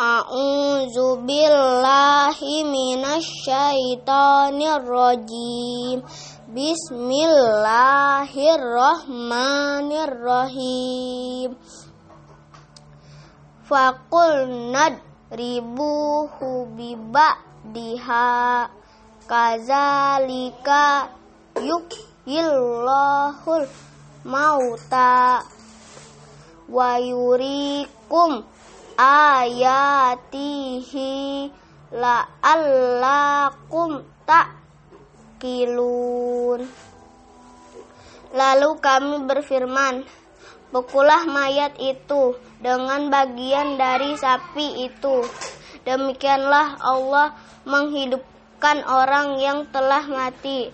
A'udzu billahi minasyaitonir rajim. Bismillahirrahmanirrahim. Fakul nadribuhu diha kazalika yuhyillahul mauta wa yurikum ayatihi la'allakum ta'qilun Lalu kami berfirman, Bekulah mayat itu dengan bagian dari sapi itu. Demikianlah Allah menghidupkan orang yang telah mati.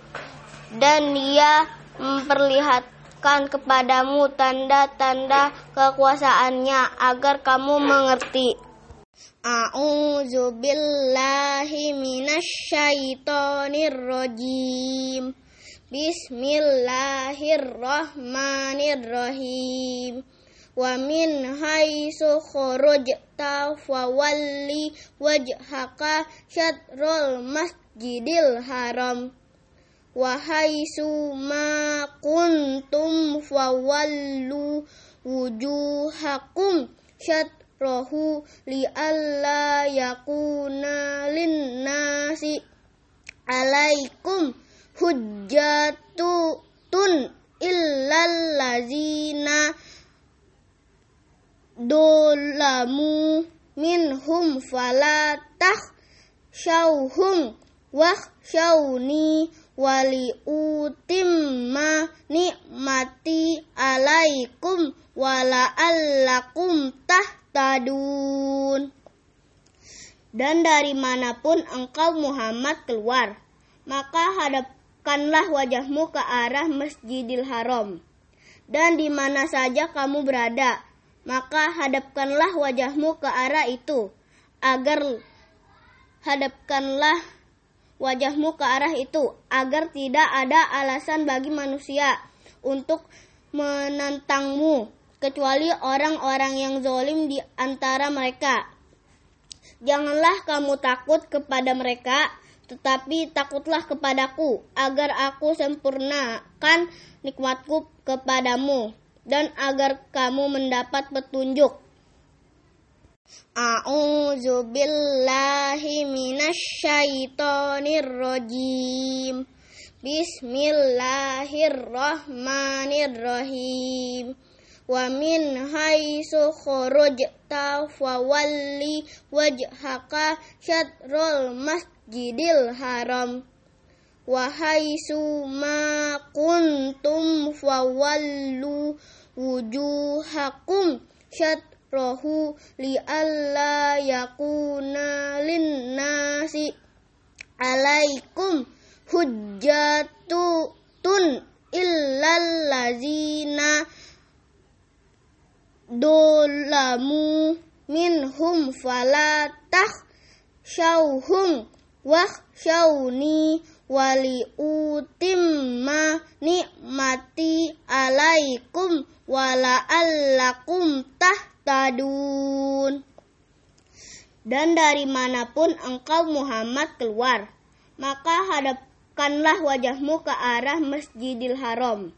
Dan dia memperlihatkan menunjukkan kepadamu tanda-tanda kekuasaannya agar kamu mengerti. A'udzu billahi minasyaitonir. Bismillahirrahmanirrahim. Wa min haitsu kharajta fawalli wajhaka syatrul masjidil haram wahai suma kuntum fawallu wujuhakum syatrahu li alla yakuna linnasi alaikum hujjatun illal lazina dolamu minhum falatah syauhum wah syauni wali utimma nikmati alaikum wala allakum tahtadun. Dan dari mana pun engkau Muhammad keluar maka hadapkanlah wajahmu ke arah Masjidil Haram. Dan di mana saja kamu berada maka hadapkanlah wajahmu ke arah itu agar hadapkanlah wajahmu ke arah itu agar tidak ada alasan bagi manusia untuk menentangmu kecuali orang-orang yang zolim di antara mereka. Janganlah kamu takut kepada mereka, tetapi takutlah kepadaku agar aku sempurnakan nikmatku kepadamu dan agar kamu mendapat petunjuk. A'udzu billahi minasyaitonir rajim. Bismillahirrahmanirrahim. Wa min haitsu kharajta fawalli wajhaka syatrul masjidil haram. Wa haitsu ma kuntum fawallu wujuhakum syatrul rohu li alla yakuna linnasi. Alaikum hujjatun illal lazina dolamu minhum falatah syauhum wah syauni wali utimma nikmati alaikum wala allakum tah tadun. Dan dari mana pun engkau Muhammad keluar, maka hadapkanlah wajahmu ke arah Masjidil Haram.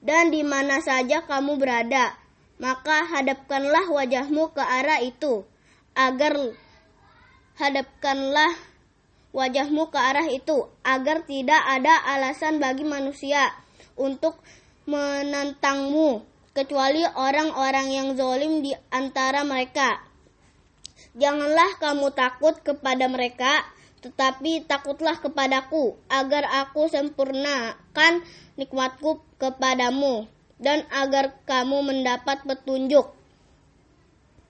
Dan di mana saja kamu berada, maka hadapkanlah wajahmu ke arah itu, agar hadapkanlah wajahmu ke arah itu, agar tidak ada alasan bagi manusia untuk menentangmu kecuali orang-orang yang zolim di antara mereka. Janganlah kamu takut kepada mereka, tetapi takutlah kepadaku, agar aku sempurnakan nikmatku kepadamu, dan agar kamu mendapat petunjuk.